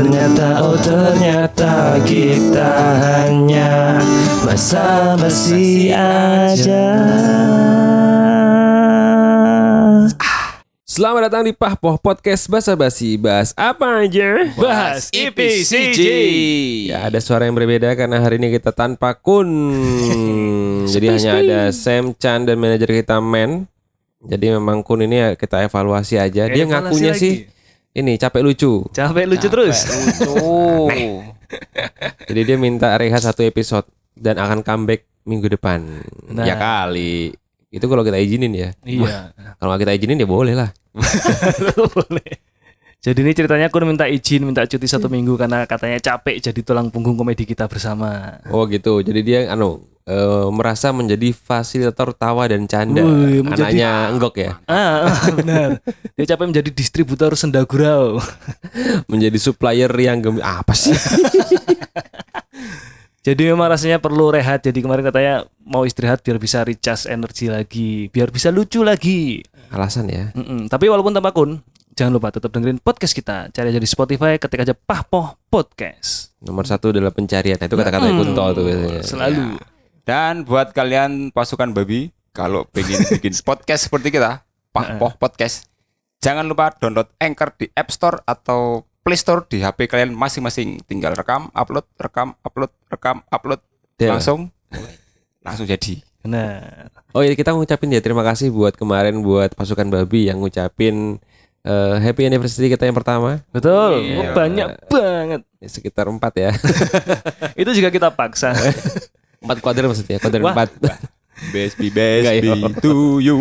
Ternyata oh ternyata Kita hanya Basa-basi aja Selamat datang di Pahpoh Podcast Basa Basi. Bahas apa aja? Bahas IPCJ. Ya, ada suara yang berbeda karena hari ini kita tanpa Kun. Jadi hanya ada Sam, Chan dan manajer kita Men. Jadi memang Kun ini ya kita evaluasi aja. Dia Evaluasi ngakunya lagi. sih ini capek lucu. Capek lucu terus Jadi dia minta rehat satu episode dan akan comeback minggu depan. Nah. Ya kali. Itu kalau kita izinin ya. Iya Kalau kita izinin ya boleh lah. Boleh Jadi ini ceritanya aku minta izin Minta cuti satu minggu Karena katanya capek Jadi tulang punggung komedi kita bersama Oh gitu. Jadi dia anu eh, merasa menjadi fasilitator tawa dan canda. Wih, menjadi- Anaknya enggok ya. Ah benar Dia capek menjadi distributor sendagurau Menjadi supplier yang gem apa sih? Jadi memang rasanya perlu rehat Jadi kemarin katanya Mau istirahat biar bisa recharge energi lagi Biar bisa lucu lagi Alasan ya. Mm-mm. Tapi walaupun tanpa kun Jangan lupa tetap dengerin podcast kita Cari aja di Spotify Ketik aja Pahpoh Podcast Nomor satu adalah pencarian. Nah, Itu kata-kata Hmm. Kunto tuh biasanya. Selalu Dan buat kalian pasukan babi, kalau pengen bikin podcast seperti kita, Pak Poh Podcast, jangan lupa download Anchor di App Store atau Play Store di HP kalian masing-masing. Tinggal rekam, upload, rekam, upload, rekam, upload, Del. langsung langsung jadi. Benar Oh iya kita ngucapin ya terima kasih buat kemarin buat pasukan babi yang ngucapin eh, happy anniversary kita yang pertama. Betul. Iya. Oh, Banyak banget. Ya, sekitar empat ya. Itu juga kita paksa. Empat kuadrat maksudnya kuadrat Wah. empat. Best be best ya. be to you.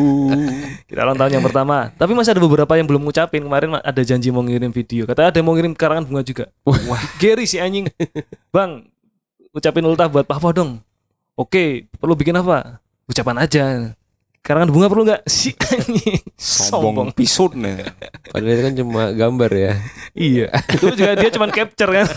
Kita ulang tahun yang pertama. Tapi masih ada beberapa yang belum ngucapin. Kemarin ada janji mau ngirim video. Katanya ada yang mau ngirim karangan bunga juga. Wah. Gary si anjing. Bang Ucapin ultah buat Papa dong. Oke Perlu bikin apa? Ucapan aja Karangan bunga perlu nggak? Si anjing. Sombong pisut nih. padahal itu kan cuma gambar ya. Iya. Itu juga dia cuma capture kan.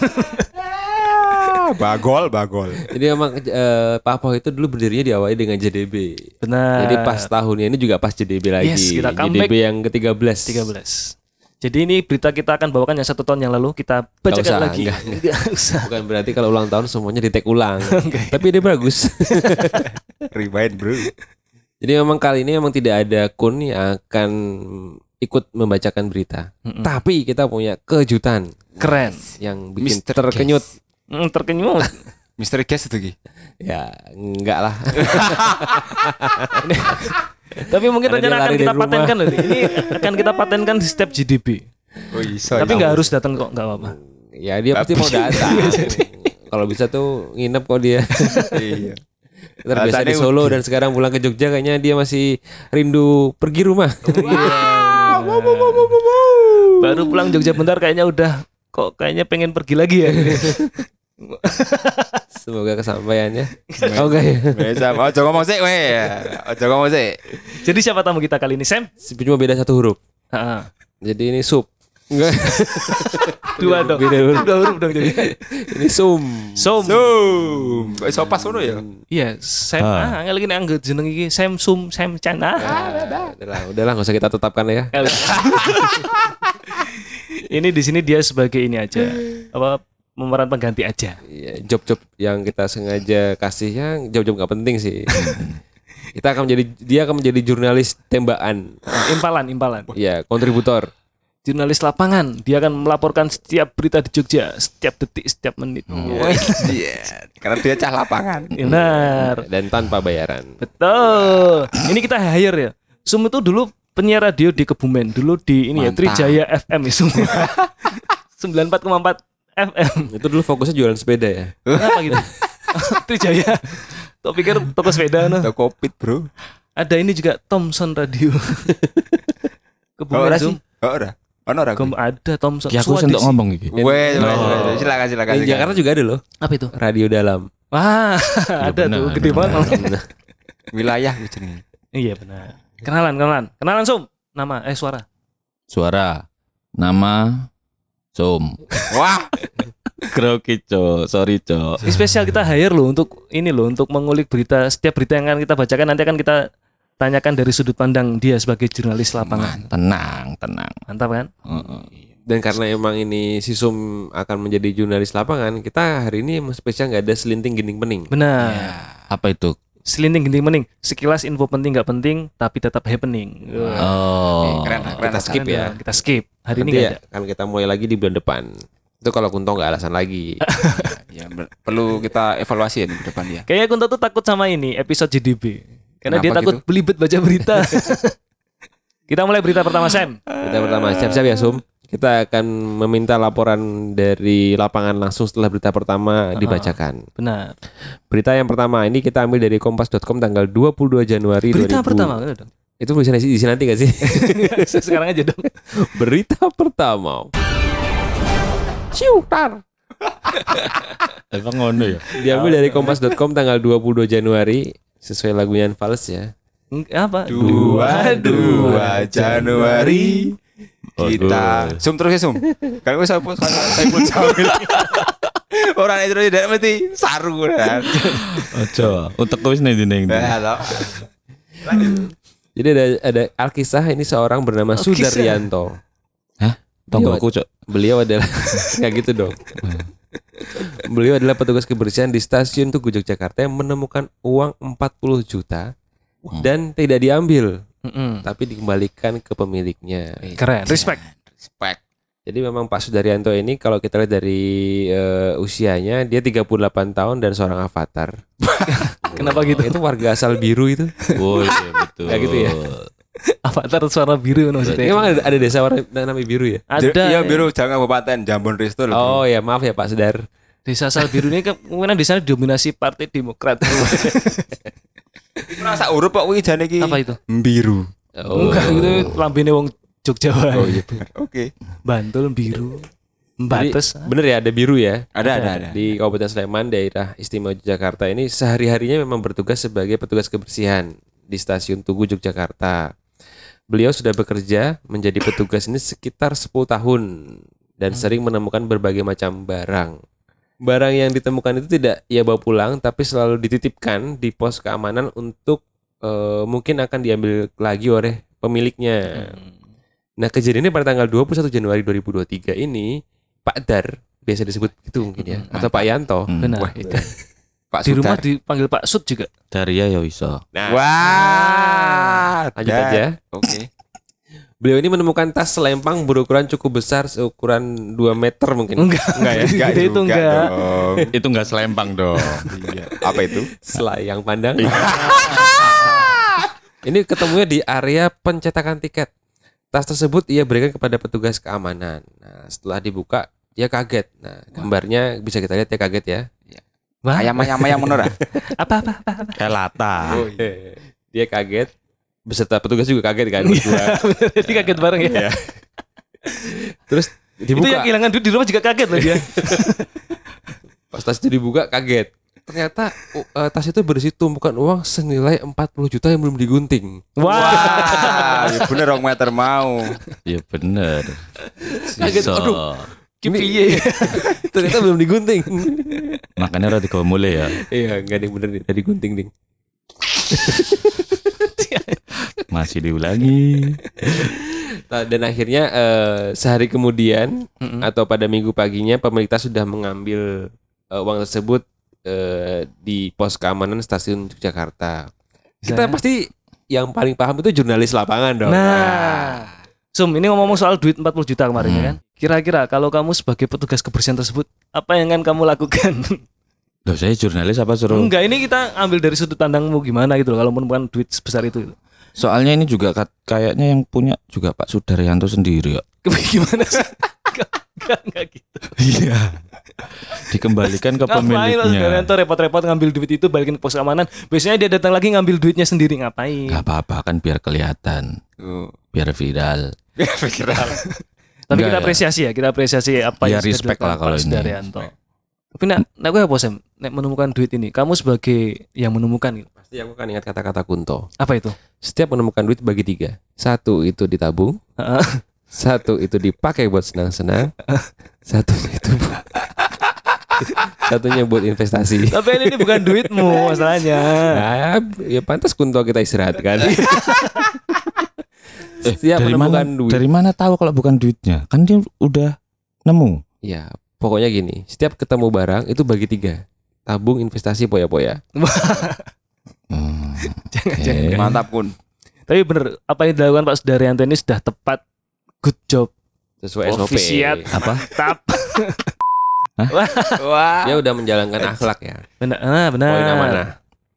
Ah, bagol, bagol. jadi emang eh, Papa itu dulu berdirinya diawali dengan JDB Benar. Jadi pas tahunnya ini juga pas JDB lagi. Yes, kita comeback. JDB yang ke-13 13 Jadi ini berita kita akan bawakan yang satu tahun yang lalu. Kita bacakan usah, lagi. enggak, Enggak usah. Bukan berarti kalau ulang tahun semuanya di take ulang tapi dia bagus. Rewind, Bro. Jadi memang kali ini memang tidak ada kun yang akan ikut membacakan berita. Mm-mm. Tapi kita punya kejutan Keren yang bikin Mr. terkenyut. Hmm, Terkenyut Misteri guest itu Ki. Ya, enggak lah. Tapi mungkin rencana akan kita patenkan loh. Ini akan kita patenkan di step GDP. Oh, iso. Tapi nggak harus datang kok, nggak apa-apa. ya dia pasti mau datang. Kalau bisa tuh nginep kok dia. Iya. Terbiasa di Alasannya Solo dan sekarang pulang ke Jogja kayaknya dia masih rindu pergi rumah. Baru pulang Jogja bentar kayaknya udah kok kayaknya pengen pergi lagi ya. Semoga kesampaiannya. Ya. Bisa, ojo ngomong sih, weh. Ojo ngomong sih. Jadi siapa tamu kita kali ini, Sam? Cuma beda satu huruf. Jadi ini sup. Enggak. Dua dong. Beda huruf. Dua huruf dong jadi. Ini sum. Som. Zoom. Kok iso pas ngono ya? Iya, Sam. Ah, angel lagi anggo jeneng iki Sam Sum Sam Chan. Ah. Udahlah, udahlah nggak usah kita tetapkan ya. ini di sini dia sebagai ini aja. Apa pemeran pengganti aja. Iya, job-job yang kita sengaja kasihnya job-job nggak penting sih. kita akan menjadi dia akan menjadi jurnalis tembakan. Impalan, impalan. Iya, kontributor. Jurnalis lapangan, dia akan melaporkan setiap berita di Jogja, setiap detik, setiap menit. Iya. Karena dia cah lapangan. Benar. dan tanpa bayaran. Betul. Ini kita hire ya. Sum itu dulu penyiar radio di Kebumen, dulu di ini ya Mantap. Trijaya FM itu. 94,4 FM. Itu dulu fokusnya jualan sepeda ya. Kenapa gitu? Trijaya. Kok pikir toko sepeda no? Toko Covid, Bro. Ada ini juga Thomson Radio. Oh, Kebumen ora Zoom. sih? Oh, ora. Ono ora. Ada Thomson. Ki aku sentuk ngomong iki. Weh, Oh. silakan silakan. Di silakan. Jakarta juga ada loh, Apa itu? radio dalam. Wah, ada benar, tuh gede benar. banget. Wilayah gitu nih. Iya benar. Kenalan, kenalan. Kenalan Sum. Nama eh suara. Suara. Nama. Som. Wah, Groki, Cok. Sorry, Cok. Ini spesial kita hire loh untuk ini loh untuk mengulik berita setiap berita yang akan kita bacakan nanti akan kita tanyakan dari sudut pandang dia sebagai jurnalis lapangan. Tenang, tenang. Mantap kan? Heeh. Dan karena emang ini si Sum akan menjadi jurnalis lapangan, kita hari ini spesial nggak ada selinting gending pening. Benar. Apa itu? Selinting genting mening. Sekilas info penting nggak penting tapi tetap happening. Oh. keren, keren. Kita skip ya. dong. Kita skip. Hari ini Nanti nggak ya, ada. kan kita mulai lagi di bulan depan. Itu kalau Kunto nggak alasan lagi. Ya, perlu kita evaluasi ya di depan dia. Kayaknya Kunto tuh takut sama ini episode JDB. Karena dia Kenapa takut gitu? belibet baca berita. kita mulai berita pertama Sam. Kita pertama siap-siap ya Sum. Kita akan meminta laporan dari lapangan langsung setelah berita pertama dibacakan. Benar. Berita yang pertama ini kita ambil dari kompas.com tanggal 22 Januari Berita 2000. pertama kan udah. Itu tulisan isi isi nanti gak sih? Sekarang aja dong. berita pertama. Ciutar. Emang ngono ya? Diambil dari kompas.com tanggal 22 Januari sesuai lagunya Fals ya. Apa? Dua dua Januari kita zoom terus ya zoom. Kalau gue saya pun sambil orang itu tidak mesti saru kan. Ojo. Untuk kuis nih dinding. Halo. Jadi ada ada Alkisah ini seorang bernama. Sudaryanto. Hah? Tonggoku, Cok. Beliau adalah kayak gitu dong. Beliau adalah petugas kebersihan di stasiun Tugu Yogyakarta yang menemukan uang 40 juta dan tidak diambil Mm-mm. tapi dikembalikan ke pemiliknya. Keren. Respect. Respect. Jadi memang Pak Sudaryanto ini kalau kita lihat dari eh, usianya dia 38 tahun dan seorang avatar. Kenapa gitu? Itu warga asal biru itu. Oh iya betul. Kayak gitu ya? Avatar suara biru maksudnya. Emang ada, ada desa warna namanya biru ya? Ada. Ya biru jangan kabupaten Jambon Risto loh. Oh ya maaf ya Pak Sudar. Desa asal biru ini kemungkinan di sana didominasi Partai Demokrat. Rasa urup kok wih jane iki. Apa itu? Biru. Oh. Enggak gitu lambene wong Jogja. Oh iya. Oke. Bantul biru. Jadi, bener ya ada biru ya. Ada ada ada. Di Kabupaten Sleman, daerah istimewa Jakarta ini sehari-harinya memang bertugas sebagai petugas kebersihan di stasiun Tugu Yogyakarta. Beliau sudah bekerja menjadi petugas ini sekitar 10 tahun dan sering menemukan berbagai macam barang. Barang yang ditemukan itu tidak ia bawa pulang tapi selalu dititipkan di pos keamanan untuk eh, mungkin akan diambil lagi oleh pemiliknya. Nah, kejadian ini pada tanggal 21 Januari 2023 ini Pak Dar biasa disebut gitu mungkin ya atau Pak Yanto. Hmm. Benar. Wah, itu. Pak Di rumah Sudar. dipanggil Pak Sud juga. Daria ya bisa. Nah, Wah. lanjut Dar. aja. Oke. Beliau ini menemukan tas selempang berukuran cukup besar seukuran 2 meter mungkin. Enggak. Enggak ya? Gede itu enggak. dong. Itu enggak selempang dong. Iya. Apa itu? Selayang pandang. ini ketemunya di area pencetakan tiket. Tas tersebut ia berikan kepada petugas keamanan. Nah, setelah dibuka dia kaget. Nah, gambarnya bisa kita lihat ya kaget ya. Wah, Ayam ayam ayam menora. apa apa apa. apa. Kayak lata. dia kaget beserta petugas juga kaget kan. Jadi kaget bareng ya. Terus Itu dibuka. yang kehilangan duit di rumah juga kaget loh dia. Pas tas itu dibuka kaget. Ternyata uh, eh, tas itu berisi tumpukan uang senilai 40 juta yang belum digunting. Wah. Wah, ya bener rong meter mau. Ya bener. Kaget, aduh. Kipiye. Ternyata belum digunting. Makanya gawe mulai ya. Iya, enggak ada yang bener nih, tadi gunting ding. Masih diulangi. Nah, dan akhirnya eh, sehari kemudian Mm-mm. atau pada minggu paginya pemerintah sudah mengambil eh, uang tersebut eh, di pos keamanan stasiun Jakarta. Kita Saya- pasti yang paling paham itu jurnalis lapangan dong. Nah. Sum, ini ngomong soal duit 40 juta kemarin ya Hmm. kan. Kira-kira kalau kamu sebagai petugas kebersihan tersebut, apa yang akan kamu lakukan? Loh saya jurnalis apa suruh? Enggak, ini kita ambil dari sudut pandangmu gimana gitu loh kalau menemukan duit sebesar itu. gitu. Soalnya ini juga kayaknya yang punya juga Pak Sudaryanto sendiri ya. Gimana sih? Enggak, enggak, enggak gitu. Iya. Dikembalikan ke Ngapain Mas pemiliknya. Daryanto repot-repot ngambil duit itu balikin ke pos keamanan. Biasanya dia datang lagi ngambil duitnya sendiri ngapain? Gak apa-apa kan biar kelihatan, Oh. biar viral. Tapi Enggak, kita ya. apresiasi ya, kita apresiasi apa Ya, yang respect lah kalau Pak ini. Sudaryanto. Tapi nek nek kowe apa Sam? Nek menemukan duit ini, kamu sebagai yang menemukan gitu. Pasti aku kan ingat kata-kata Kunto. Apa itu? Setiap menemukan duit bagi tiga. Satu itu ditabung, Heeh. satu itu dipakai buat senang-senang, satu itu buat- satunya buat investasi. Tapi ini bukan duitmu masalahnya. Nah, ya pantas Kunto kita istirahatkan. Setiap dari mana menemukan duit. dari mana tahu kalau bukan duitnya? Kan dia udah nemu. Ya, pokoknya gini, setiap ketemu barang itu bagi tiga. Tabung, investasi, poya-poya. Hmm, Jangan. Mantap kun. Tapi bener apa yang dilakukan Pak Sudaryanto ini sudah tepat. Good job. Sesuai SOP. Ofisiat. Apa? Mantap. Wah. Dia udah menjalankan akhlak ya. Benar, ah, benar. Poin amanah.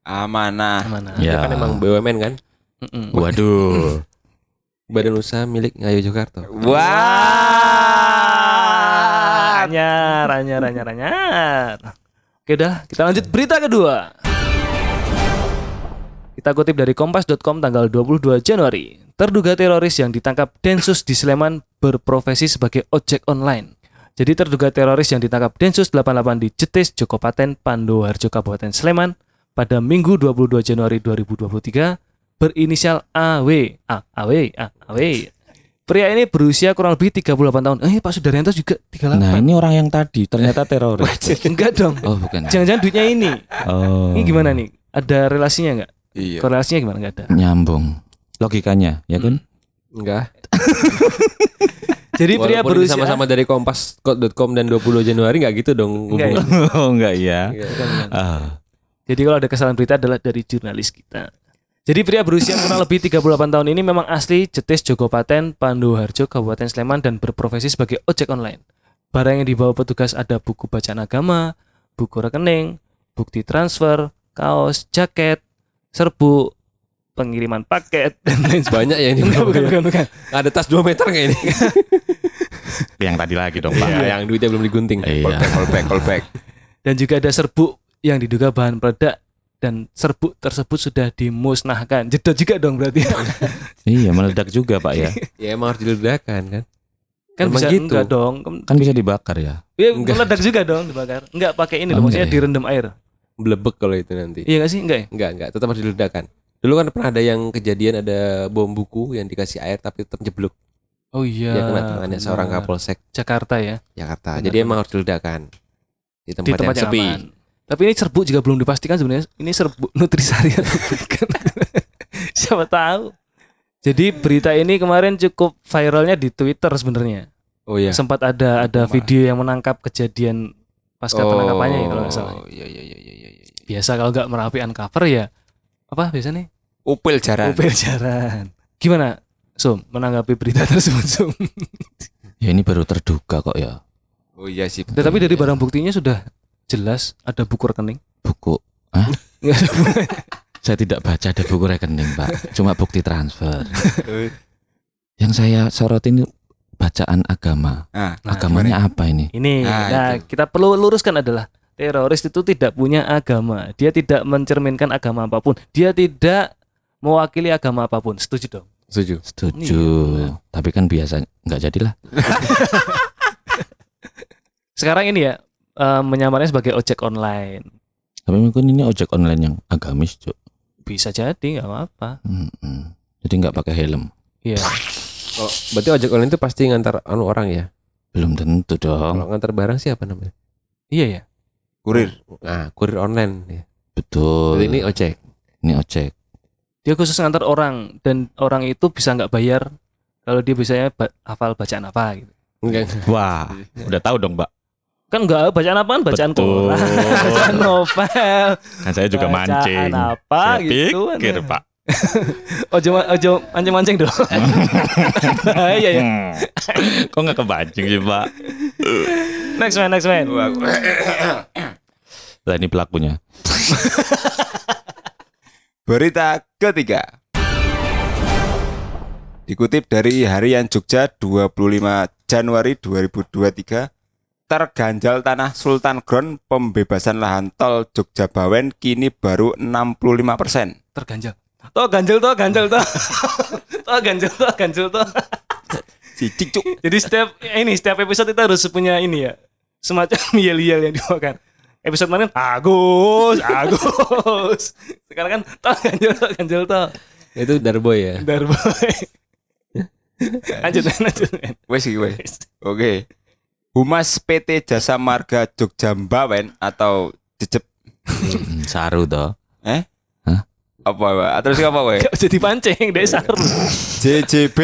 Amanah. Amanah. Dia Ya. kan emang BUMN kan? Mm-mm. Waduh. Badan usaha milik Ngayu Jakarta. Wah. Anyar, anyar, anyar, anyar. Oke dah, kita lanjut berita kedua. Kita kutip dari kompas.com tanggal 22 Januari. Terduga teroris yang ditangkap Densus di Sleman berprofesi sebagai ojek online. Jadi terduga teroris yang ditangkap Densus 88 di Jetis, Jokopaten, Pandowarjo, Kabupaten Sleman pada Minggu 22 Januari 2023 berinisial AW. A, AW, A, AW. Pria ini berusia kurang lebih 38 tahun. Eh, Pak Sudaryanto juga 38. Nah, ini orang yang tadi ternyata teroris. Enggak dong. Oh, bukan. Jangan-jangan duitnya ini. Oh. Ini gimana nih? Ada relasinya nggak? Iya. Korelasinya gimana? Nggak ada. Nyambung. Logikanya, ya kan? Enggak. Jadi pria Walaupun berusia sama-sama dari kompas.com dan 20 Januari enggak gitu dong Enggak ya? oh, enggak ya. Iya. Bukan. Ah. Jadi kalau ada kesalahan berita adalah dari jurnalis kita. Jadi pria berusia kurang lebih 38 tahun ini memang asli Jetis Jogopaten, Pandoharjo, Kabupaten Sleman dan berprofesi sebagai ojek online. Barang yang dibawa petugas ada buku bacaan agama, buku rekening, bukti transfer, kaos, jaket, serbuk, pengiriman paket dan lain sebagainya. Banyak ya ini. Bukan, bukan, bukan, bukan. Ada tas 2 meter kayak ini. Yang tadi lagi dong, Pak. Iya, yang duitnya belum digunting. Iya. Callback, callback, callback. Dan juga ada serbuk yang diduga bahan peledak dan serbuk tersebut sudah dimusnahkan. Jeda juga dong berarti. Iya, meledak juga, Pak ya. Ya emang harus diledakan kan. kan Emang bisa gitu. enggak dong. Kan, Kan bisa dibakar ya. ya, Enggak. meledak juga dong dibakar. Enggak pakai ini Oh, loh, maksudnya ya? direndam air. Blebek kalau itu nanti. Iya enggak sih? Enggak ya? Enggak, enggak, tetap harus diledakan. Dulu kan pernah ada yang kejadian ada bom buku yang dikasih air tapi tetap jeblok. Oh iya. Dia kena tangannya seorang. Kapolsek Jakarta ya. Jakarta. Benar, Jadi emang harus diledakan. Di tempat, Di tempat yang yang sepi. aman. Tapi ini serbuk juga belum dipastikan sebenarnya. Ini serbuk nutrisari atau bukan. Siapa tahu. Jadi berita ini kemarin cukup viralnya di Twitter sebenarnya. Oh iya. Sempat ada ada Wah. video yang menangkap kejadian pasca penangkapannya ya kalau nggak salah. Oh iya iya iya iya iya. iya. Biasa kalau nggak merapikan cover ya apa biasanya? Upil jaran. Upil jaran. Gimana? Sum, menanggapi berita tersebut, Sum. Ya ini baru terduga kok ya. Oh iya sih. Nah, tapi dari barang buktinya sudah jelas ada buku rekening. Buku. Buku. Saya tidak baca ada buku rekening, Pak. Cuma bukti transfer. Yang saya sorot ini bacaan agama. Nah, Nah, Agamanya apa ini? Ini, Nah, nah, itu. kita perlu luruskan adalah teroris itu tidak punya agama. Dia tidak mencerminkan agama apa pun. Dia tidak mewakili agama apa pun. Setuju dong? Setuju. Setuju. Iya. Tapi kan biasa nggak jadilah. Sekarang ini ya eh, menyamarnya sebagai ojek online. Tapi mungkin ini ojek online yang agamis, Cuk. Bisa jadi nggak apa-apa. Mm-mm. Jadi nggak pakai helm. Iya. Oh, berarti ojek online itu pasti ngantar anu orang ya. Belum tentu dong. Kalau ngantar barang siapa namanya? Iya ya. kurir. Nah, kurir online ya. Betul. Berarti ini ojek. Ini ojek. Dia khusus ngantar orang dan orang itu bisa nggak bayar kalau dia biasanya ba- hafal bacaan apa gitu. Enggak. Wah, udah tahu dong, Mbak. Kan enggak bacaan apaan? Bacaan Betul. Bacaan novel, Kan saya juga bacaan mancing. apa Saya gitu. pikir, Pak. Ojo ojo mancing-mancing dong. Iya ya. Kok nggak kepancing sih, Pak? Next man, next man. Lah ini pelakunya. Berita ketiga. Dikutip dari Harian Jogja 25 Januari 2023, terganjal tanah Sultan Ground pembebasan lahan tol Jogja Bawen kini baru 65%. Terganjal. Toh ganjel toh ganjel toh. toh ganjel toh ganjel toh. Si cicuk. Jadi setiap ini setiap episode kita harus punya ini ya. semacam yel-yel yang dibawakan. Episode kemarin Agus, Agus. Sekarang kan tol ganjel tol ganjel tol. Itu Darboy ya. Darboy. lanjut lanjut. Wes iki wes. Oke. Humas PT Jasa Marga Jogja Mbawen atau Jejep Hmm, Saru toh. eh? Hah? Apa Pak? Terus apa wae? Gak jadi pancing deh saru. JJB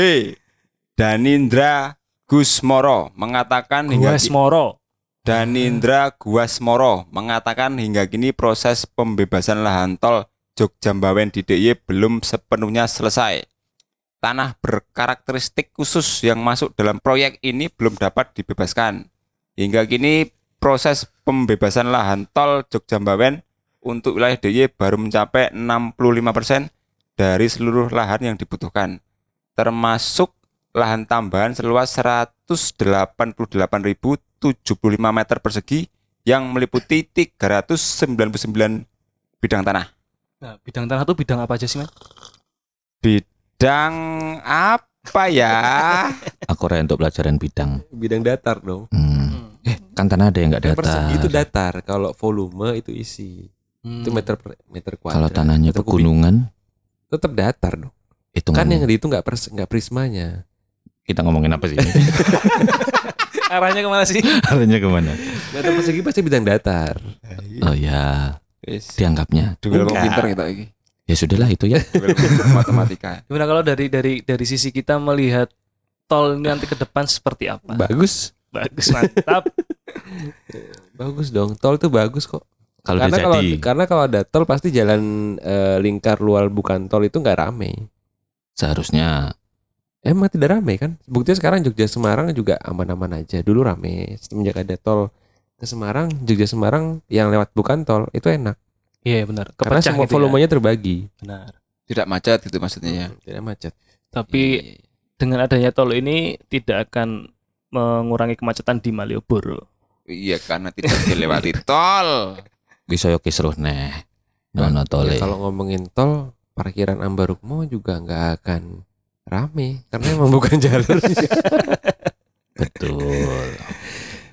Danindra Gusmoro mengatakan hingga Guas ki- Moro. Danindra Guasmoro mengatakan hingga kini proses pembebasan lahan tol Jogja Mbawen di DIY belum sepenuhnya selesai. Tanah berkarakteristik khusus yang masuk dalam proyek ini belum dapat dibebaskan. Hingga kini proses pembebasan lahan tol Jogja Mbawen untuk wilayah DIY baru mencapai 65% dari seluruh lahan yang dibutuhkan. Termasuk lahan tambahan seluas 188.075 meter persegi yang meliputi 399 bidang tanah. Nah, bidang tanah tuh bidang apa aja sih? Bidang apa ya? Aku rela untuk pelajaran bidang. Bidang datar dong. Hmm. Eh, kan tanah ada yang enggak Yang persegi datar. itu datar. Kalau volume itu isi. Hmm. Itu meter per meter kuadrat. Kalau tanahnya meter kubik. pegunungan, tetap datar dong. itu Kan yang itu nggak pers nggak prismanya. kita ngomongin apa sih? ini? Arahnya ke mana sih? Arahnya ke mana? Meter persegi pasti bidang datar. Oh ya, Wis, dianggapnya. Enggak. pinter kita iki. Ya sudahlah itu ya. Matematika. Gimana kalau dari dari dari sisi kita melihat tol ini nanti ke depan seperti apa? Bagus. Bagus, mantap. Bagus dong. Tol tuh bagus kok. Kalau karena kalau karena kalau ada tol pasti jalan eh, lingkar luar bukan tol itu nggak rame. seharusnya Emang tidak rame kan? Buktinya sekarang Jogja Semarang juga aman-aman aja. Dulu rame. Semenjak ada tol ke Semarang, Jogja Semarang yang lewat bukan tol itu enak. Iya benar. Karena Kepecah semua gitu ya. volumenya terbagi. Benar. Tidak macet gitu maksudnya ya. Tidak macet. Tapi dengan adanya tol ini tidak akan mengurangi kemacetan di Malioboro. Iya karena tidak dilewati tol. bisa yo kisruh neh. Nono Ya, tole. kalau ngomongin tol, parkiran Ambarukmo juga nggak akan rame karena emang bukan jalur. Betul.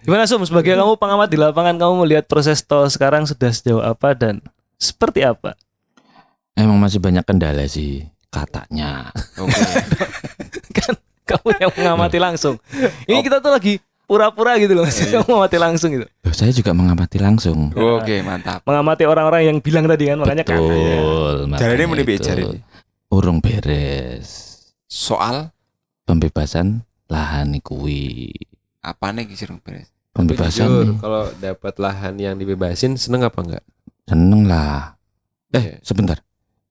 Gimana Sum? Sebagai kamu pengamat di lapangan, kamu melihat proses tol sekarang sudah sejauh apa dan seperti apa? Emang masih banyak kendala sih katanya. Oke. kan kamu yang mengamati langsung. Ini kita tuh lagi pura-pura gitu loh, maksudnya kamu mengamati langsung gitu. Loh, saya juga mengamati langsung. Oke, mantap. Mengamati orang-orang yang bilang tadi kan, makanya kan. Betul. Muni piye itu. jarane? Urung beres. Soal Pembebasan lahan kuwi. apa nih kisah beres? Pembebasan Jujur, kalau dapat lahan yang dibebasin seneng apa enggak? Seneng lah. Eh, Sebentar.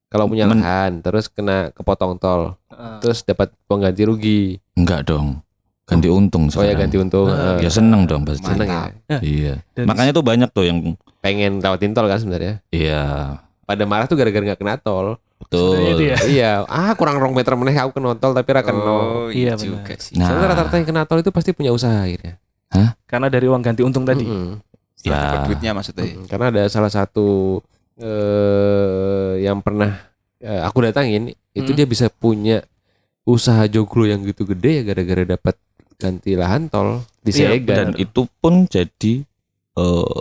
kalau punya Men- lahan terus kena kepotong tol, Heeh. terus dapat pengganti rugi. Enggak dong. Ganti untung Oh ya sekarang. ganti untung. Eh, Ya seneng dong pasti. seneng ya. Mantap. Iya. Dan Makanya tuh banyak tuh yang Pengen lewatin tol kan sebenarnya. iya Pada marah tuh gara-gara nggak kena tol. Betul. ya. iya, ah kurang rong meter meneh aku kena tol tapi ra kena. Oh, Iya, iya benar. juga sih. Nah. Soalnya rata-rata yang kena tol itu pasti punya usaha akhirnya. Karena dari uang ganti untung tadi. Mm-mm. Setelah Ya. dapat duitnya maksudnya. Mm-mm. Karena ada salah satu eh yang pernah eh, aku datangin itu Hmm. dia bisa punya usaha joglo yang gitu gede ya gara-gara dapat ganti lahan tol di Iya, Segan. Dan itu pun jadi eh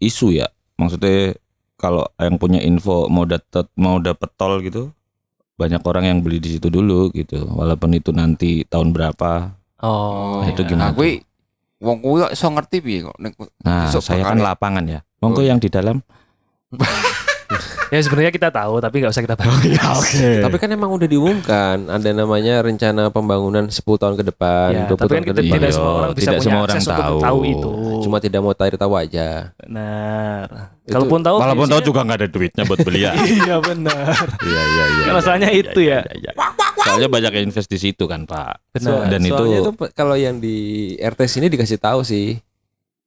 isu ya. Maksudnya kalau yang punya info mau dapat mau dapet tol gitu banyak orang yang beli di situ dulu gitu. Walaupun itu nanti tahun berapa. Oh, Nah, itu iya. gimana kuwi wong kuwi kok iso ngerti piye kok nek Nah, saya kan lapangan ya. Monggo Oh. yang di dalam. Ya sebenarnya kita tahu tapi nggak usah kita bahas. Tapi kan emang udah diumumkan ada namanya rencana pembangunan 10 tahun ke depan, Ya, 20 tapi kan tahun ke kita depan. tidak Iya, semua orang bisa tidak punya semua orang tahu. tahu itu. Cuma tidak mau tahu tahu aja. Benar. Kalaupun tahu Walaupun tahu juga nggak ada duitnya buat beli ya. Iya benar. Iya iya iya. Kan masalahnya iya, itu iya, ya. iya, iya. Soalnya banyak yang invest di situ kan, Pak. Benar. Dan itu- soalnya tuh kalau yang di RT sini dikasih tahu sih.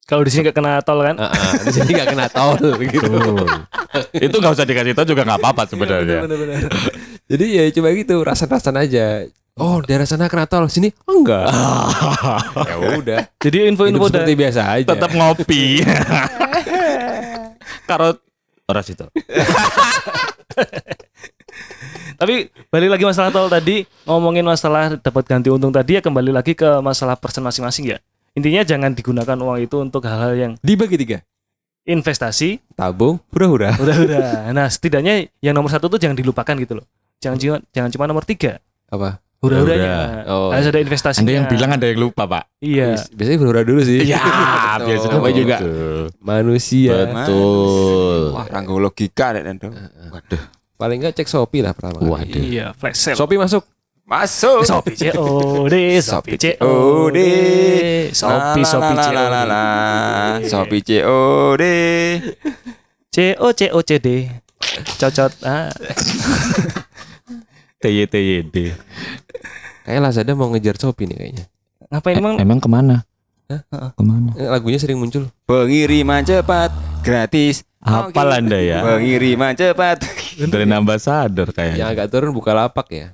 Kalau di sini nggak kena tol kan? Ah, ah, di sini nggak kena tol gitu. itu nggak usah dikasih tahu juga nggak apa-apa sebenarnya. Benar-benar. Jadi ya coba gitu, rasan-rasan aja. Oh, daerah sana kena tol, sini oh, enggak. ya udah. Jadi info-info seperti biasa aja. Tetap ngopi. Karo ora situ. Tapi balik lagi masalah tol tadi ngomongin masalah dapat ganti untung tadi ya kembali lagi ke masalah person masing-masing ya. Intinya jangan digunakan uang itu untuk hal-hal yang Dibagi tiga. investasi, Tabung, hura-hura. hura-hura. Nah, setidaknya yang nomor satu tuh jangan dilupakan gitu loh. Jangan cuma jangan cuma nomor tiga, Apa? hura-huranya. Oh. Harus ada investasinya. Anda yang bilang ada yang lupa, Pak. Iya. Biasanya hura-hura dulu sih. Iya, biasa namanya juga manusia. Betul. Wah, ranggo logika nek. Waduh. Paling enggak cek Shopee lah pertama kali. Waduh. Iya, flash sale. Shopee masuk. Masuk. Shopee COD, Shopee COD, Shopee Shopee. COD, Shopee COD. CO COCD, cocot. Ah, TYTYD. Kayak Lazada mau ngejar Shopee nih kayaknya. ngapain emang? Eh, emang ke mana? Hah? Ke mana? Lagunya sering muncul. Pengiriman cepat gratis. Hafal Anda ya. Pengiriman cepat. Dari ambasador Yang kayaknya. agak turun buka lapak ya.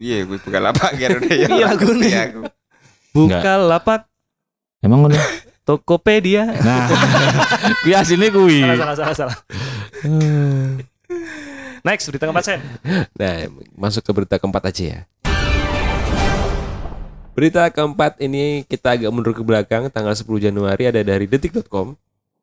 Iya, gue bukan lapak ya udah ya. Iya, lagu nih. Iya. Buka lapak Emang ngono? Tokopedia. Nah, kuwi asine kuwi. Salah, salah, salah, salah. Next, berita keempat sen. Nah, masuk ke berita keempat aja ya. Berita keempat ini kita agak mundur ke belakang tanggal 10 Januari ada dari detik.com.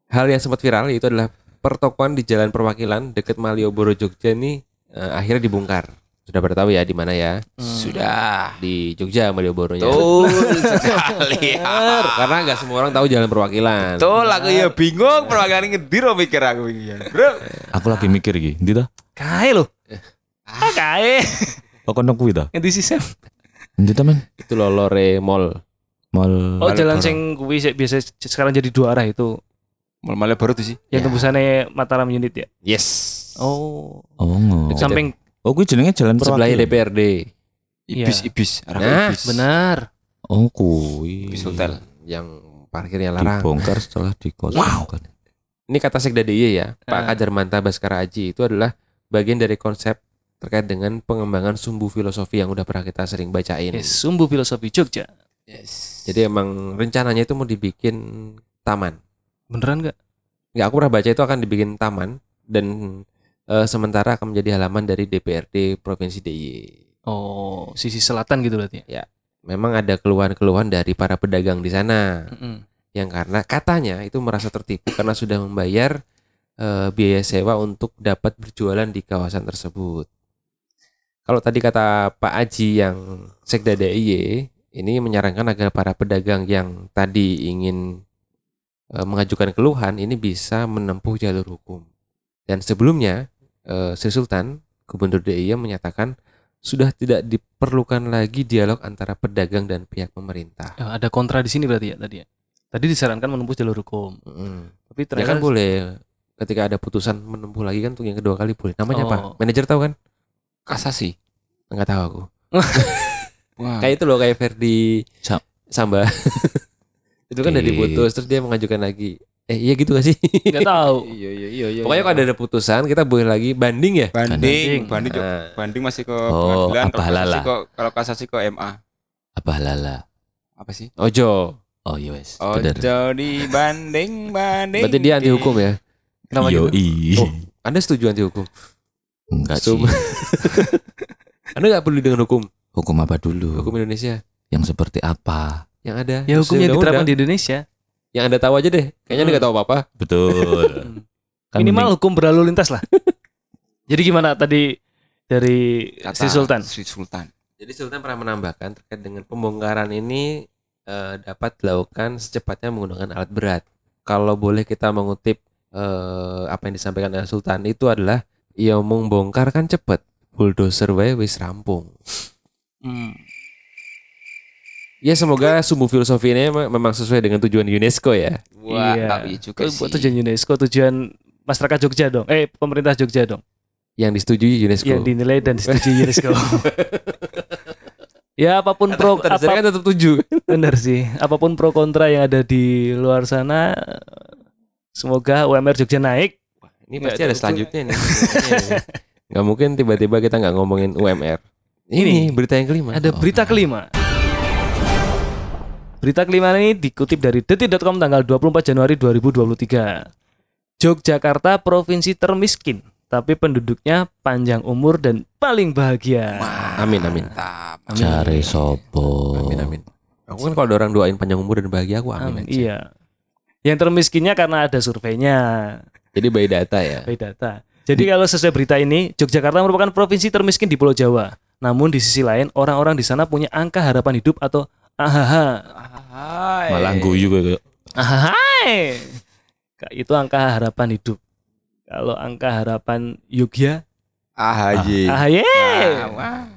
Hal yang sempat viral itu adalah pertokoan di Jalan Perwakilan dekat Malioboro Jogja ini eh, akhirnya dibongkar. Sudah pada tahu ya di mana ya? Sudah. Di Jogja Malioboronya. Betul sekali. Bener, Karena nggak semua orang tahu Jalan Perwakilan. Betul, aku ya bingung perwakilan ngediro mikir aku ini. ya. Bro. Aku lagi mikir iki, ndi ta? Kae loh. Ah, kae. Kok kono kuwi ta? Yang di Sisem. Ndi ta, Men? Itu Lolore Mall. Mall Oh, jalan Malioboro. sing kuwi sik biasa sekarang jadi dua arah itu. Malah baru tuh sih. Yang Ya. tembusannya Mataram unit ya. Yes. Oh, Oh. Dekat samping Oh, kuwi jenenge jalan perwakilan. DPRD. Ibis, Iya. ibis. Arah Nah, ibis. benar. Oh, kuwi. Ibis hotel. Yang parkirnya larang. Dibongkar setelah dikosongkan. Ini kata Sekda DIY ya, Pak Ah. Kadarmanta Baskara Aji itu adalah bagian dari konsep terkait dengan pengembangan sumbu filosofi yang udah pernah kita sering bacain. Yes, sumbu filosofi Jogja. Yes. Jadi emang rencananya itu mau dibikin taman. Beneran nggak? Nggak, aku pernah baca itu akan dibikin taman dan eh, sementara akan menjadi halaman dari DPRD Provinsi DIY. Oh, sisi selatan gitu berarti ya. Memang ada keluhan-keluhan dari para pedagang di sana Mm-mm. yang karena katanya itu merasa tertipu karena sudah membayar eh, biaya sewa untuk dapat berjualan di kawasan tersebut. Kalau tadi kata Pak Aji yang Sekda DIY ini menyarankan agar para pedagang yang tadi ingin eh, mengajukan keluhan ini bisa menempuh jalur hukum. Dan sebelumnya eh, Sri Sultan Gubernur DIY menyatakan sudah tidak diperlukan lagi dialog antara pedagang dan pihak pemerintah. Ya, ada kontra di sini berarti ya tadi ya. Tadi disarankan menempuh jalur hukum. Mm. Tapi Ya ternyata kan boleh ketika ada putusan menempuh lagi kan untuk yang kedua kali boleh. Namanya Oh. apa? Manajer tahu kan? Kasasi. Enggak tahu aku. Wah. Kayak itu loh kayak Ferdi Sam- Samba. itu kan udah diputus terus dia mengajukan lagi. Eh iya gitu gak sih? nggak tahu. Iya iya iya iya. Pokoknya kalau ada putusan kita boleh lagi banding ya. banding, Banding. banding. Nah, banding masih ke Oh, pengadilan. apa Kalau kasasi halala. kok kalau kasasi kok MA. Apa lala? Apa sih? ojo. Oh, iya wes. Oh, Bener. jadi banding banding. Berarti dia anti hukum ya. Kenapa Yo, gitu? Oh. Anda setuju anti hukum? Enggak sih. Anda nggak peduli dengan hukum? Hukum apa dulu? Hukum Indonesia Yang seperti apa? Yang ada. Ya yang hukum yang diterapkan di Indonesia. Yang Anda tahu aja deh. Kayaknya Anda nggak tahu apa-apa. Betul. Kan Minimal mending- hukum berlalu lintas lah. Jadi gimana tadi dari Kata Sri Sultan? Sri Sultan. Jadi Sultan pernah menambahkan terkait dengan pembongkaran ini eh, dapat dilakukan secepatnya menggunakan alat berat. Kalau boleh kita mengutip eh, apa yang disampaikan oleh Sultan itu adalah ya membongkar kan cepet, bulldozer wae wis rampung. Hmm. Ya semoga sumbu filosofi ini me- memang sesuai dengan tujuan UNESCO ya. Wah, Iya. iya juga Oh, sih. buat tujuan UNESCO, tujuan masyarakat Jogja dong. Eh, pemerintah Jogja dong. Yang disetujui UNESCO. Yang dinilai dan disetujui UNESCO. ya apa pun pro apa, kan tetap tujuh. benar sih. Apa pun pro kontra yang ada di luar sana semoga UMR Jogja naik. Ini Nggak pasti ada selanjutnya nih. Gak mungkin tiba-tiba kita nggak ngomongin UMR. Ini Ini, berita yang kelima. Ada berita kelima. Berita kelima ini dikutip dari detik.com tanggal 24 Januari 2023. Yogyakarta provinsi termiskin, tapi penduduknya panjang umur dan paling bahagia. Amin amin. Mantap. Cari sopo. Amin amin. Aku kan kalau ada orang doain panjang umur dan bahagia aku amin, Amin. aja. Iya. Yang termiskinnya karena ada surveinya, Jadi by data ya. by data. Jadi kalau sesuai berita ini, Yogyakarta merupakan provinsi termiskin di Pulau Jawa. Namun di sisi lain, orang-orang di sana punya angka harapan hidup atau AHH. Malah guyu kayak Ahai. Kak, Itu angka harapan hidup. Kalau angka harapan Yogya, AHY. AHY. Ah,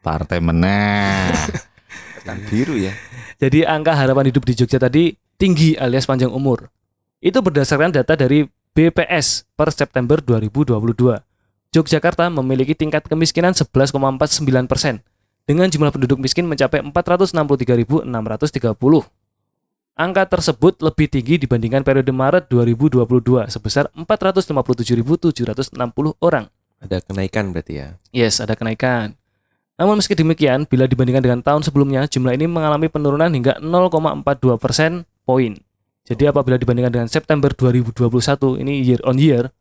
partai meneh. kan biru ya. Jadi angka harapan hidup di Jogja tadi tinggi alias panjang umur. Itu berdasarkan data dari BPS per September 2022. Yogyakarta memiliki tingkat kemiskinan 11,49 persen dengan jumlah penduduk miskin mencapai 463.630. Angka tersebut lebih tinggi dibandingkan periode Maret 2022 sebesar 457.760 orang. Ada kenaikan berarti ya. Yes, ada kenaikan. Namun meski demikian, bila dibandingkan dengan tahun sebelumnya, jumlah ini mengalami penurunan hingga 0,42 persen poin. Jadi apabila dibandingkan dengan September 2021, ini year on year,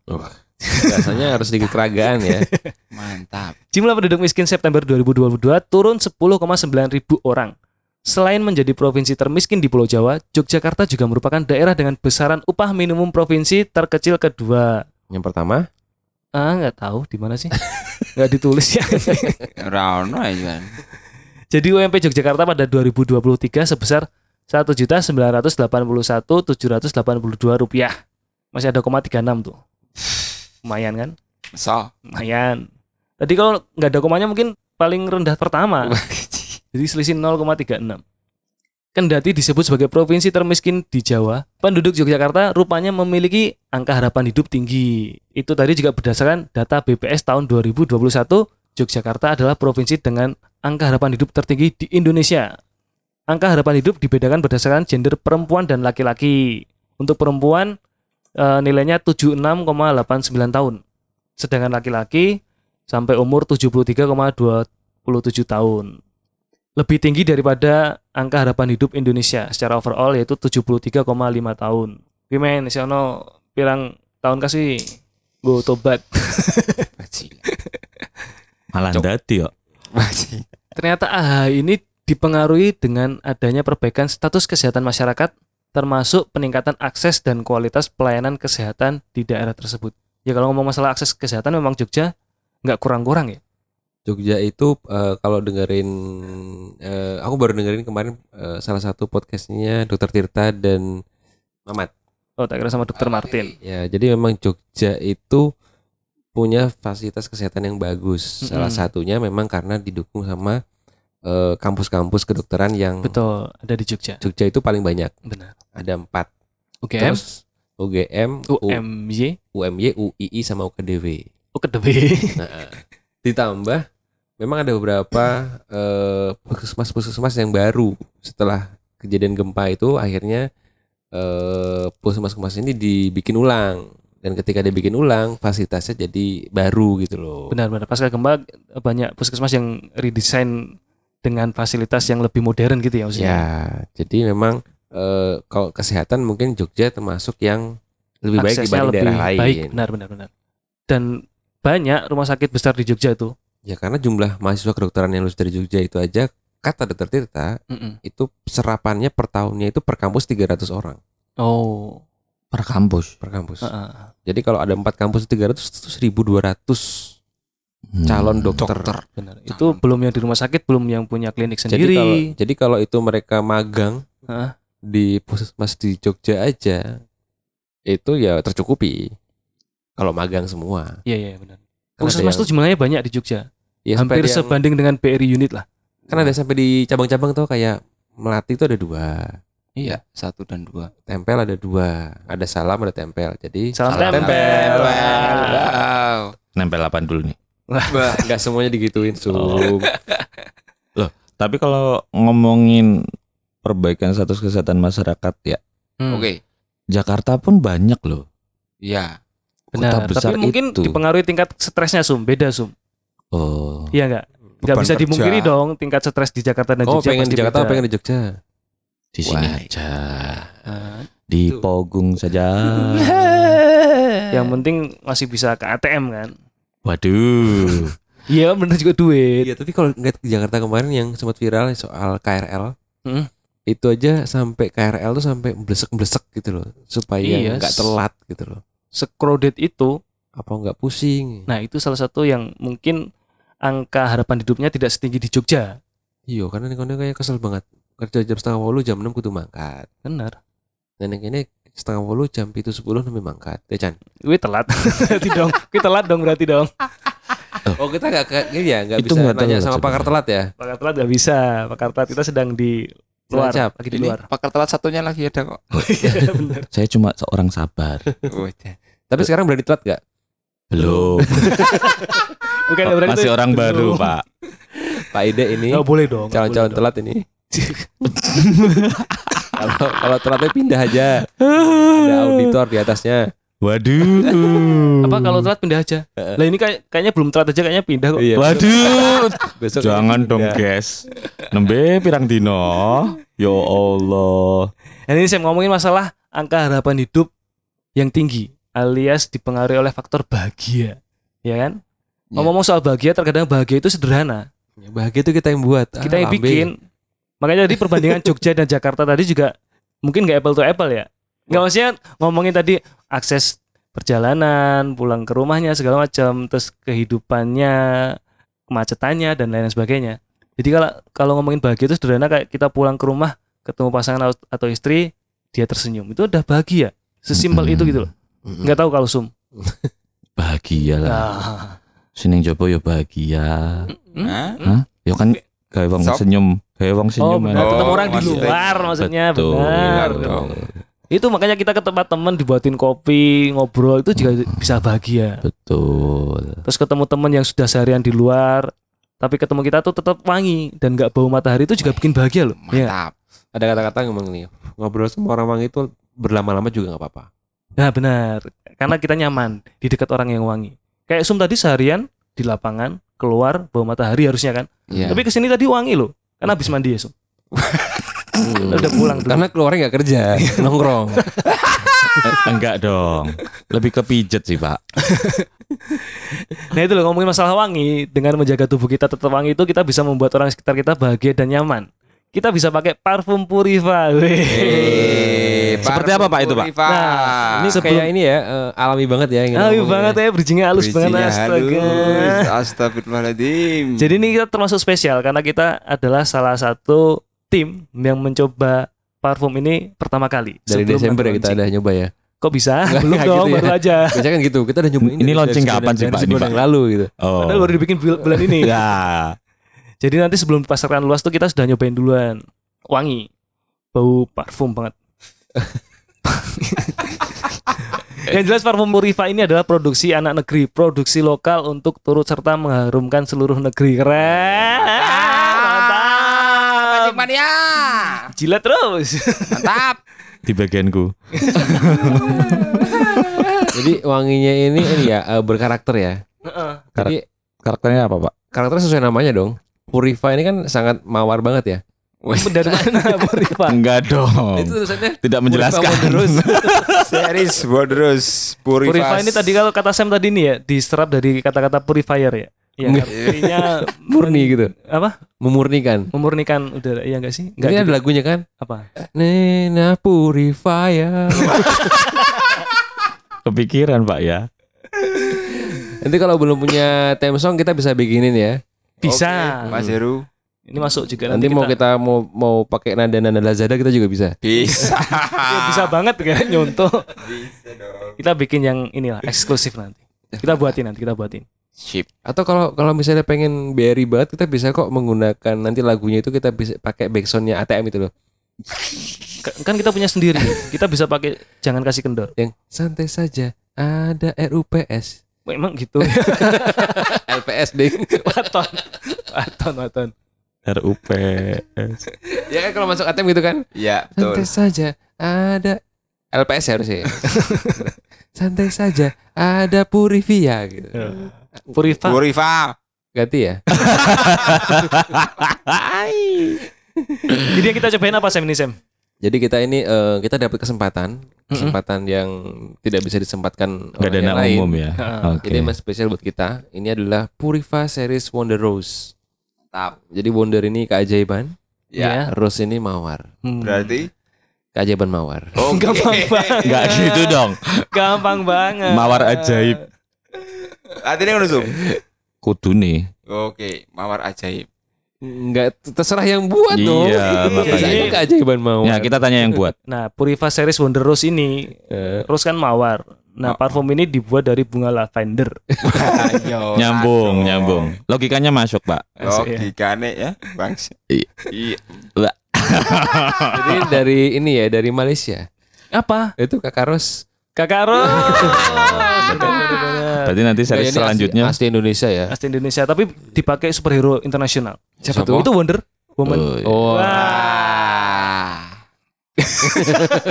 Biasanya harus sedikit keragaan ya. Mantap. jumlah penduduk miskin September 2022 turun 10,9 ribu orang. Selain menjadi provinsi termiskin di Pulau Jawa, Yogyakarta juga merupakan daerah dengan besaran upah minimum provinsi terkecil kedua. Yang pertama, Ah, nggak tahu di mana sih? Nggak ditulis ya. Rano aja. Jadi UMP Yogyakarta pada 2023 sebesar 1.981.782 rupiah. Masih ada 36 tuh. Lumayan kan? So. Lumayan. Tadi kalau nggak ada komanya mungkin paling rendah pertama. Jadi selisih 0,36. Kendati disebut sebagai provinsi termiskin di Jawa, penduduk Yogyakarta rupanya memiliki angka harapan hidup tinggi. Itu tadi juga berdasarkan data BPS tahun 2021, Yogyakarta adalah provinsi dengan angka harapan hidup tertinggi di Indonesia. Angka harapan hidup dibedakan berdasarkan gender perempuan dan laki-laki. Untuk perempuan eh, nilainya 76,89 tahun. Sedangkan laki-laki sampai umur 73,27 tahun. Lebih tinggi daripada angka harapan hidup Indonesia secara overall yaitu 73,5 tahun. Pimen si ono pirang tahun kasih go tobat. Malah dadi yo. Ternyata AHA ini dipengaruhi dengan adanya perbaikan status kesehatan masyarakat termasuk peningkatan akses dan kualitas pelayanan kesehatan di daerah tersebut. Ya kalau ngomong masalah akses kesehatan memang Jogja nggak kurang-kurang ya. Jogja itu eh, kalau dengerin eh, aku baru dengerin kemarin eh, salah satu podcastnya Dokter Tirta dan Mamat. Oh tak kira sama Dokter Martin. Ya, jadi memang Jogja itu punya fasilitas kesehatan yang bagus. Mm-mm. Salah satunya memang karena didukung sama kampus-kampus kedokteran yang Betul, ada di Jogja. Jogja itu paling banyak. Benar. Ada empat. UGM, Terus UGM, UMY, UMY, UII sama UKDW. UKDW. Nah, ditambah memang ada beberapa eh, puskesmas-puskesmas yang baru setelah kejadian gempa itu akhirnya eh, puskesmas-puskesmas ini dibikin ulang dan ketika dibikin ulang fasilitasnya jadi baru gitu loh. Benar-benar pasca gempa banyak puskesmas yang redesign dengan fasilitas yang lebih modern gitu ya maksudnya. Ya, jadi memang eh, kalau kesehatan mungkin Jogja termasuk yang lebih baik Aksesnya dibanding daerah lain. baik, benar benar benar. Dan banyak rumah sakit besar di Jogja tuh. Ya karena jumlah mahasiswa kedokteran yang lulus dari Jogja itu aja kata Dr. Tirta Mm-mm. itu serapannya per tahunnya itu per kampus 300 orang Oh, Per kampus. per kampus. heeh. Jadi kalau ada empat kampus 300 itu 1200 Hmm. calon dokter. Dokter. benar. Itu belum yang di rumah sakit, belum yang punya klinik Jadi sendiri. kalau jadi kalau itu mereka magang Hah? di puskesmas di Jogja aja itu ya tercukupi. Kalau magang semua. Iya iya benar. Kan Puskesmas tuh jumlahnya banyak di Jogja. ya Hampir sampai yang- sebanding dengan BRI unit lah. kan ada sampai di cabang-cabang tuh kayak Melati itu ada dua, Iya, satu dan dua. tempel ada dua, ada salam ada tempel. Jadi Salam tempel. tempel. Wow. Nempel apaan dulu nih? Wah. Nggak semuanya digituin, Sum. Tapi kalau ngomongin perbaikan status kesehatan masyarakat ya, Hmm, Oke. Jakarta pun banyak loh. Iya. Benar. Kota besar Tapi mungkin itu. dipengaruhi tingkat stresnya Sum, beda Sum. Oh. Iya enggak? Enggak bisa kerja. dimungkiri dong tingkat stres di Jakarta dan Oh, Jogja pengen pasti di Jakarta beda. pengen di Jogja? Di sini Why? aja. Ah, Di Tuh. Pogung saja. yang penting masih bisa ke ATM kan. Waduh. Iya bener juga duit. Iya, tapi kalau ngeliat di Jakarta kemarin yang sempat viral soal KRL, Hmm. itu aja sampai KRL tuh sampai blesek-blesek gitu loh supaya Iya. nggak telat gitu loh. Secrowded itu Apa nggak pusing? Nah itu salah satu yang mungkin angka harapan hidupnya tidak setinggi di Jogja. Iya karena ini kayak kesel banget kerja jam setengah walu jam 6 kudu mangkat. Benar. Dan yang ini setengah walu jam itu sepuluh nembe mangkat. Ya Chan. Gue telat. berarti dong. Gue telat dong berarti dong. Oh kita nggak ke- ini ya nggak bisa nggak nanya sama pakar telat ya. Pakar telat gak bisa. Pakar telat kita sedang di luar. Cilacap. Lagi di Ini luar. pakar telat satunya lagi ada kok. Iya benar. Saya cuma seorang sabar. Oh, iya. Tapi sekarang berani telat nggak? Belum. Bukan nggak berarti Masih orang baru, Belum. Pak. Pak Ide ini Oh, boleh dong. nggak calon-calon telat ini. Kalau kalau telatnya pindah aja. Ada auditor di atasnya. Waduh. Apa kalau telat pindah aja? Lah ini kayak kayaknya belum telat aja kayaknya pindah kok. Iya. Waduh. Besok Jangan dong, guys. Nembe pirang dino. Ya Allah. Dan ini saya ngomongin masalah angka harapan hidup yang tinggi alias dipengaruhi oleh faktor bahagia. Ya kan? Ya. Ngomong soal bahagia terkadang bahagia itu sederhana. Ya, Bahagia itu kita yang buat. Kita Ah, yang bikin. Makanya tadi perbandingan Jogja dan Jakarta tadi juga mungkin nggak apple to apple ya. Nggak maksudnya ngomongin tadi akses perjalanan, pulang ke rumahnya segala macam, terus kehidupannya, kemacetannya dan lain sebagainya. Jadi kalau kalau ngomongin bahagia itu sederhana kayak kita pulang ke rumah ketemu pasangan atau- istri dia tersenyum itu udah bahagia. Sesimpel itu gitu loh. Mm-mm. Nggak tahu kalau sum. Bahagia lah. Ah. Jopo ya bahagia. Hmm? Hah? Hah? Ya kan kayak wong Sop. senyum, kayak wong Oh senyum. benar, Oh, ketemu orang di luar maksudnya Betul. benar. Benar dong. Itu makanya kita ke tempat teman dibuatin kopi, ngobrol itu juga bisa bahagia. Betul. Terus ketemu teman yang sudah seharian di luar, tapi ketemu kita tuh tetap wangi dan nggak bau matahari itu juga bikin bahagia loh. Iya. Mantap. Ada kata-kata ngomong nih. Ngobrol sama orang wangi itu berlama-lama juga nggak apa-apa. Nah benar, karena kita nyaman di dekat orang yang wangi. Kayak Sum tadi seharian di lapangan keluar bau matahari harusnya kan. Iya. Tapi ke sini tadi wangi loh, karena habis mandi ya. Hmm. Udah pulang dulu. Karena keluarnya nggak kerja, nongkrong. Enggak dong. Lebih ke pijet sih, Pak. Nah itu loh ngomongin masalah wangi dengan menjaga tubuh kita tetap wangi itu kita bisa membuat orang sekitar kita bahagia dan nyaman. Kita bisa pakai parfum Purifa. Weh. Seperti apa, Pak, itu, Pak? Nah, Ini sebelum- kayak ini ya, eh, alami banget ya. Alami ngomongnya. banget ya, bridgingnya halus banget astaga. halus. Astagfirullahaladzim. Jadi ini kita termasuk spesial karena kita adalah salah satu tim yang mencoba parfum ini pertama kali. Dari sebelum Desember ya kita ada nyoba ya. Kok bisa? Nggak, Belum dong, gitu ya. baru aja. Biasanya kan gitu, kita udah nyobain Ini launching kapan sih, Pak, ini, yang lalu gitu. Oh. Padahal baru dibikin bul- bulan ini. Ya. Jadi nanti sebelum dipasarkan luas tuh kita sudah nyobain duluan. Wangi. Bau parfum banget. Yang jelas parfum Purifa ini adalah produksi anak negeri, produksi lokal untuk turut serta mengharumkan seluruh negeri. Keren. Mantap. Mania. Jilat terus. Mantap. Di bagianku. Jadi wanginya ini ini ya eh, berkarakter ya. Tapi Karakternya apa, Pak? karakternya sesuai namanya dong. Purifa ini kan sangat mawar banget ya. Dari mana Purifa? Enggak dong. Itu tulisannya Tidak menjelaskan. terus. Series Wondrous Purifa. Purifa ini tadi kalau kata Sam tadi nih ya diserap dari kata-kata purifier ya. Iya, Nggak. artinya murni gitu. apa? Memurnikan. Memurnikan udara. Iya enggak sih? Ini Enggak ada lagunya kan? apa? Nena Purifier. Kepikiran, Pak ya. Nanti kalau belum punya theme song kita bisa bikinin ya. Bisa. Oke, Mas Heru. Ini masuk juga Nanti, nanti, mau kita mau mau pakai nada-nada Lazada kita juga bisa. Bisa. Ya, bisa banget kan nyontoh. Bisa dong. Kita bikin yang inilah eksklusif nanti. Kita buatin nanti kita buatin. Sip. Atau kalau kalau misalnya pengen BRI banget kita bisa kok menggunakan nanti lagunya itu kita bisa pakai backsoundnya ATM itu loh. Ka- Kan kita punya sendiri. Kita bisa pakai jangan kasih kendor. Yang santai saja ada RUPS. Memang gitu. LPS ding. waton. Waton, waton. RUPS. ya kan kalau masuk ATM gitu kan. Ya, Santai betul. saja ada LPS ya harusnya. ya. santai saja ada Purivia gitu. Purifa. Purifa. Ganti ya. Jadi yang kita cobain apa Sam ini Sam? Jadi kita ini eh, kita dapat kesempatan, kesempatan yang tidak bisa disempatkan ada orang yang lain. umum ya. Heeh. Oke. Ini mas spesial buat kita. Ini adalah Purifa series Wonder Rose. Mantap. Jadi Wonder ini keajaiban. Ya. Rose ini mawar. Hmm. Berarti Keajaiban mawar. Oke. Gampang banget. Enggak gitu dong. Gampang banget. Mawar ajaib. Artinya ngono, Sum. Kudu nih. Oke, mawar ajaib. Enggak terserah yang buat dong. Iya, makanya. Jadi keajaiban mawar. Ya, kita tanya yang buat. Nah, Purifa series Wonder Rose ini, Eh, Rose kan mawar. Nah, Oh. parfum ini dibuat dari bunga lavender. Nyambung, aduh. nyambung. Logikanya masuk, Pak. Logikane ya, Bang. Iya. Iya. Jadi dari ini ya dari Malaysia. Apa? Itu Kakak Ros. Kakak Rose. Benar-benar. Berarti nanti seri ini selanjutnya asli, asli Indonesia ya. Asli Indonesia, tapi dipakai superhero internasional. Siapa Siapa? tuh? Itu Wonder Woman. Oh, iya. Oh, Ah.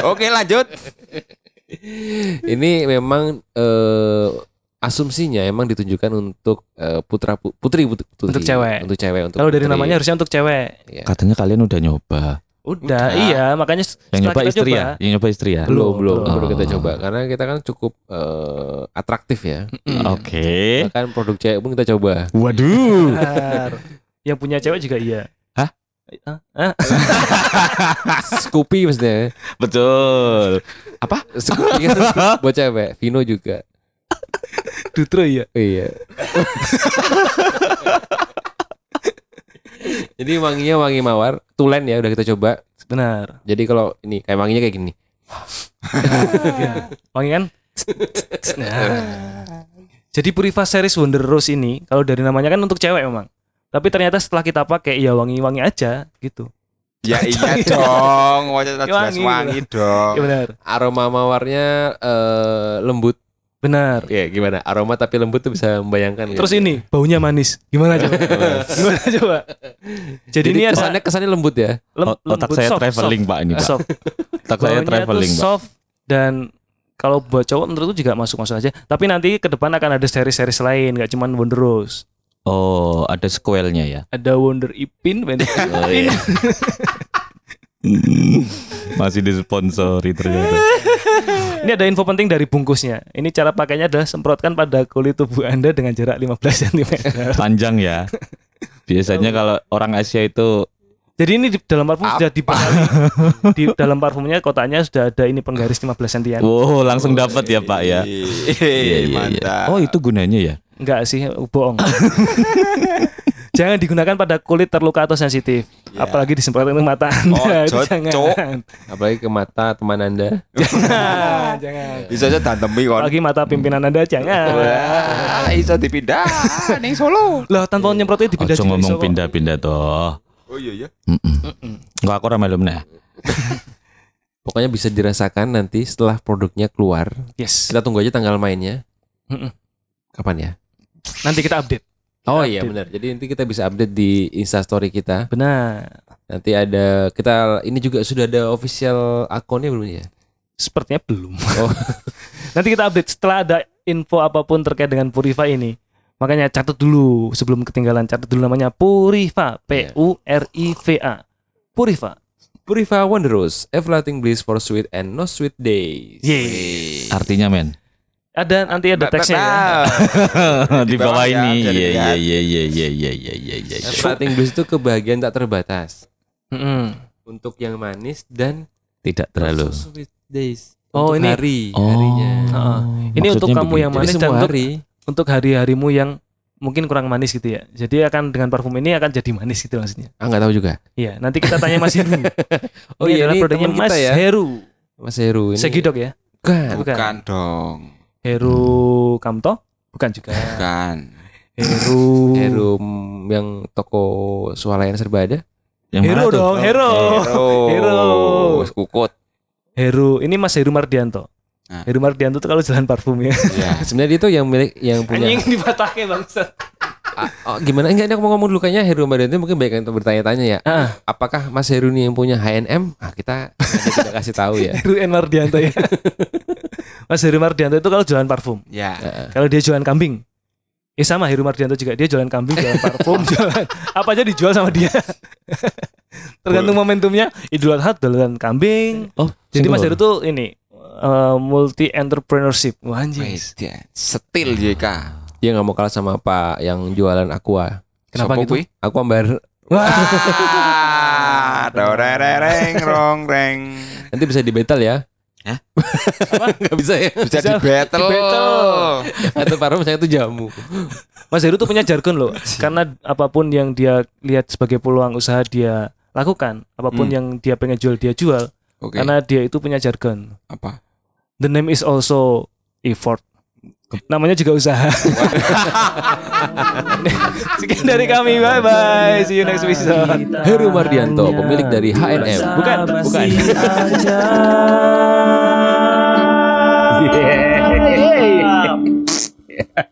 Oke, lanjut. ini memang eh, asumsinya emang ditujukan untuk eh, putra pu- putri, putri Untuk cewek. untuk cewek untuk Kalau dari putri. namanya harusnya untuk cewek. Iya. Katanya kalian udah nyoba. Udah, Udah. iya, makanya Yang nyoba kita istri coba, ya? Yang nyoba istri ya? belum belum belum. baru kita Oh. coba karena kita kan cukup eh, atraktif ya. Oke. Bahkan produk cewek pun kita coba. Waduh. Yang punya cewek juga iya. Scoopy maksudnya. Betul. Scoopy kan buat cewek. Vino juga. Dutro iya. Iya. Jadi wanginya wangi mawar, tulen ya udah kita coba. Benar. Jadi kalau ini kayak wanginya kayak gini. Ya. Wangi kan? Nah. Jadi Purifa series Wonder Rose ini kalau dari namanya kan untuk cewek memang. Tapi ternyata setelah kita pakai ya wangi-wangi aja gitu. Ya iya dong, wajah jelas Wangi, wangi dong. Ya benar. Aroma mawarnya eh, lembut. Benar. Ya gimana? Aroma tapi lembut tuh bisa membayangkan. Terus gitu. ini baunya manis. Gimana coba? Gimana coba? Jadi, Jadi ini ada kesannya kesannya lembut ya. lem- O- Otak lembut, saya soft, traveling, soft, Pak ini, Pak. soft. Otak saya traveling, Pak. soft dan kalau buat cowok menurutku juga masuk-masuk aja. Tapi nanti ke depan akan ada seri-seri lain, nggak cuma Wonder Rose. Oh, ada sequelnya ya. Ada Wonder Ipin, Wonder Oh, Ipin. iya. Masih disponsori ternyata. Ini ada info penting dari bungkusnya. Ini cara pakainya adalah semprotkan pada kulit tubuh Anda dengan jarak 15 cm. Panjang ya. Biasanya kalau orang Asia itu Jadi ini di dalam parfum sudah dibekali di dalam parfumnya kotaknya sudah ada ini penggaris 15 cm. wow, langsung dapat ya, Pak ya. Iya, Iya, iya, iya. mantap. Oh, itu gunanya ya. Enggak sih, bohong. Jangan digunakan pada kulit terluka atau sensitif. Ya. Apalagi disemprotkan ke mata Anda. Ojo, Itu jangan. Cok. Apalagi ke mata teman anda. jangan, jangan. Bisa aja tantemi kon. Apalagi mata pimpinan Anda jangan. Wah, iso dipindah ning Solo. Lah tanpa nyemprotnya dipindah Ojo ngomong kok. pindah-pindah toh. Oh iya ya. Enggak aku ora melu meneh. Pokoknya bisa dirasakan nanti setelah produknya keluar. Yes. Kita tunggu aja tanggal mainnya. Mm-mm. Kapan ya? Nanti kita update. Oh Kita iya update. benar. Jadi nanti kita bisa update di Instastory kita. Benar. Nanti ada kita ini juga sudah ada official akunnya belum ya? Sepertinya belum. Oh. Nanti kita update setelah ada info apa pun terkait dengan Purifa ini. Makanya catat dulu sebelum ketinggalan catat dulu namanya Purifa, P U R I V A. Purifa. Purifa Wonder Rose, everlasting bliss for sweet and no sweet days. Yeay. Artinya men. Ada nanti ada teksnya ya. Di bawah ya, ini. Iya iya iya iya iya iya iya iya iya. Everlasting bliss itu kebahagiaan tak terbatas Mm-mm. untuk yang manis dan Tidak terlalu. so sweet days. Oh, Untuk ini- hari Oh. harinya. Heeh. Ini untuk kamu begitu. yang Jadi manis dan untuk, hari. Untuk hari-harimu yang mungkin kurang manis gitu ya. Jadi akan dengan parfum ini akan jadi manis gitu maksudnya. Ah nggak tahu juga. Iya, nanti kita tanya Mas Heru. Oh iya, adalah ini produknya teman kita Mas ya. Heru. Mas Heru ini. Segidok ya? Bukan. Bukan. Bukan dong. Heru Kamto? Bukan juga. Bukan. Heru. Heru yang toko swalayan serba ada. Yang Heru mana tuh? dong, Heru. Hero. Hero. Wes kukut. Heru. Ini Mas Heru Mardianto. Nah. Heru Mardianto tuh kalau jalan parfum ya. Ya. Sebenarnya dia tuh yang milik yang punya. Anjing dipatahke bangsat. Ah, oh, gimana enggak ini aku mau ngomong dulu kayaknya Heru Mbak mungkin banyak yang bertanya-tanya ya. Ah, Apakah Mas Heru ini yang punya H&M? Ah, kita kita kasih tahu ya. Heru N Mardianto ya. Mas Heru Mardianto itu kalau jualan parfum. Ya. Kalau dia jualan kambing. Ya sama Heru Mardianto juga dia jualan kambing, jualan parfum, jualan apa aja dijual sama dia. Tergantung momentumnya. Idul Adha jualan kambing. Oh, Jadi Mas. Heru tuh ini multi entrepreneurship. Wah anjing. Setil JK. Dia nggak mau kalah sama Pak yang jualan aqua. Kenapa Sopo gitu? Aqua Bar. Wah. Ah, rong reng. Nanti bisa di battle ya. Hah? Gak bisa ya. Bisa di Bisa battle. di battle. Atau paruh misalnya itu jamu. Mas Heru tuh punya jargon loh. Karena apa pun yang dia lihat sebagai peluang usaha dia lakukan, apa pun Hmm. yang dia pengen jual dia jual. Oke. Karena dia itu punya jargon. Apa? The name is also effort. Namanya juga usaha. Sekian dari kami. Bye bye. See you next episode. Heru Mardianto, pemilik dari H&M. Bukan, bukan. aja.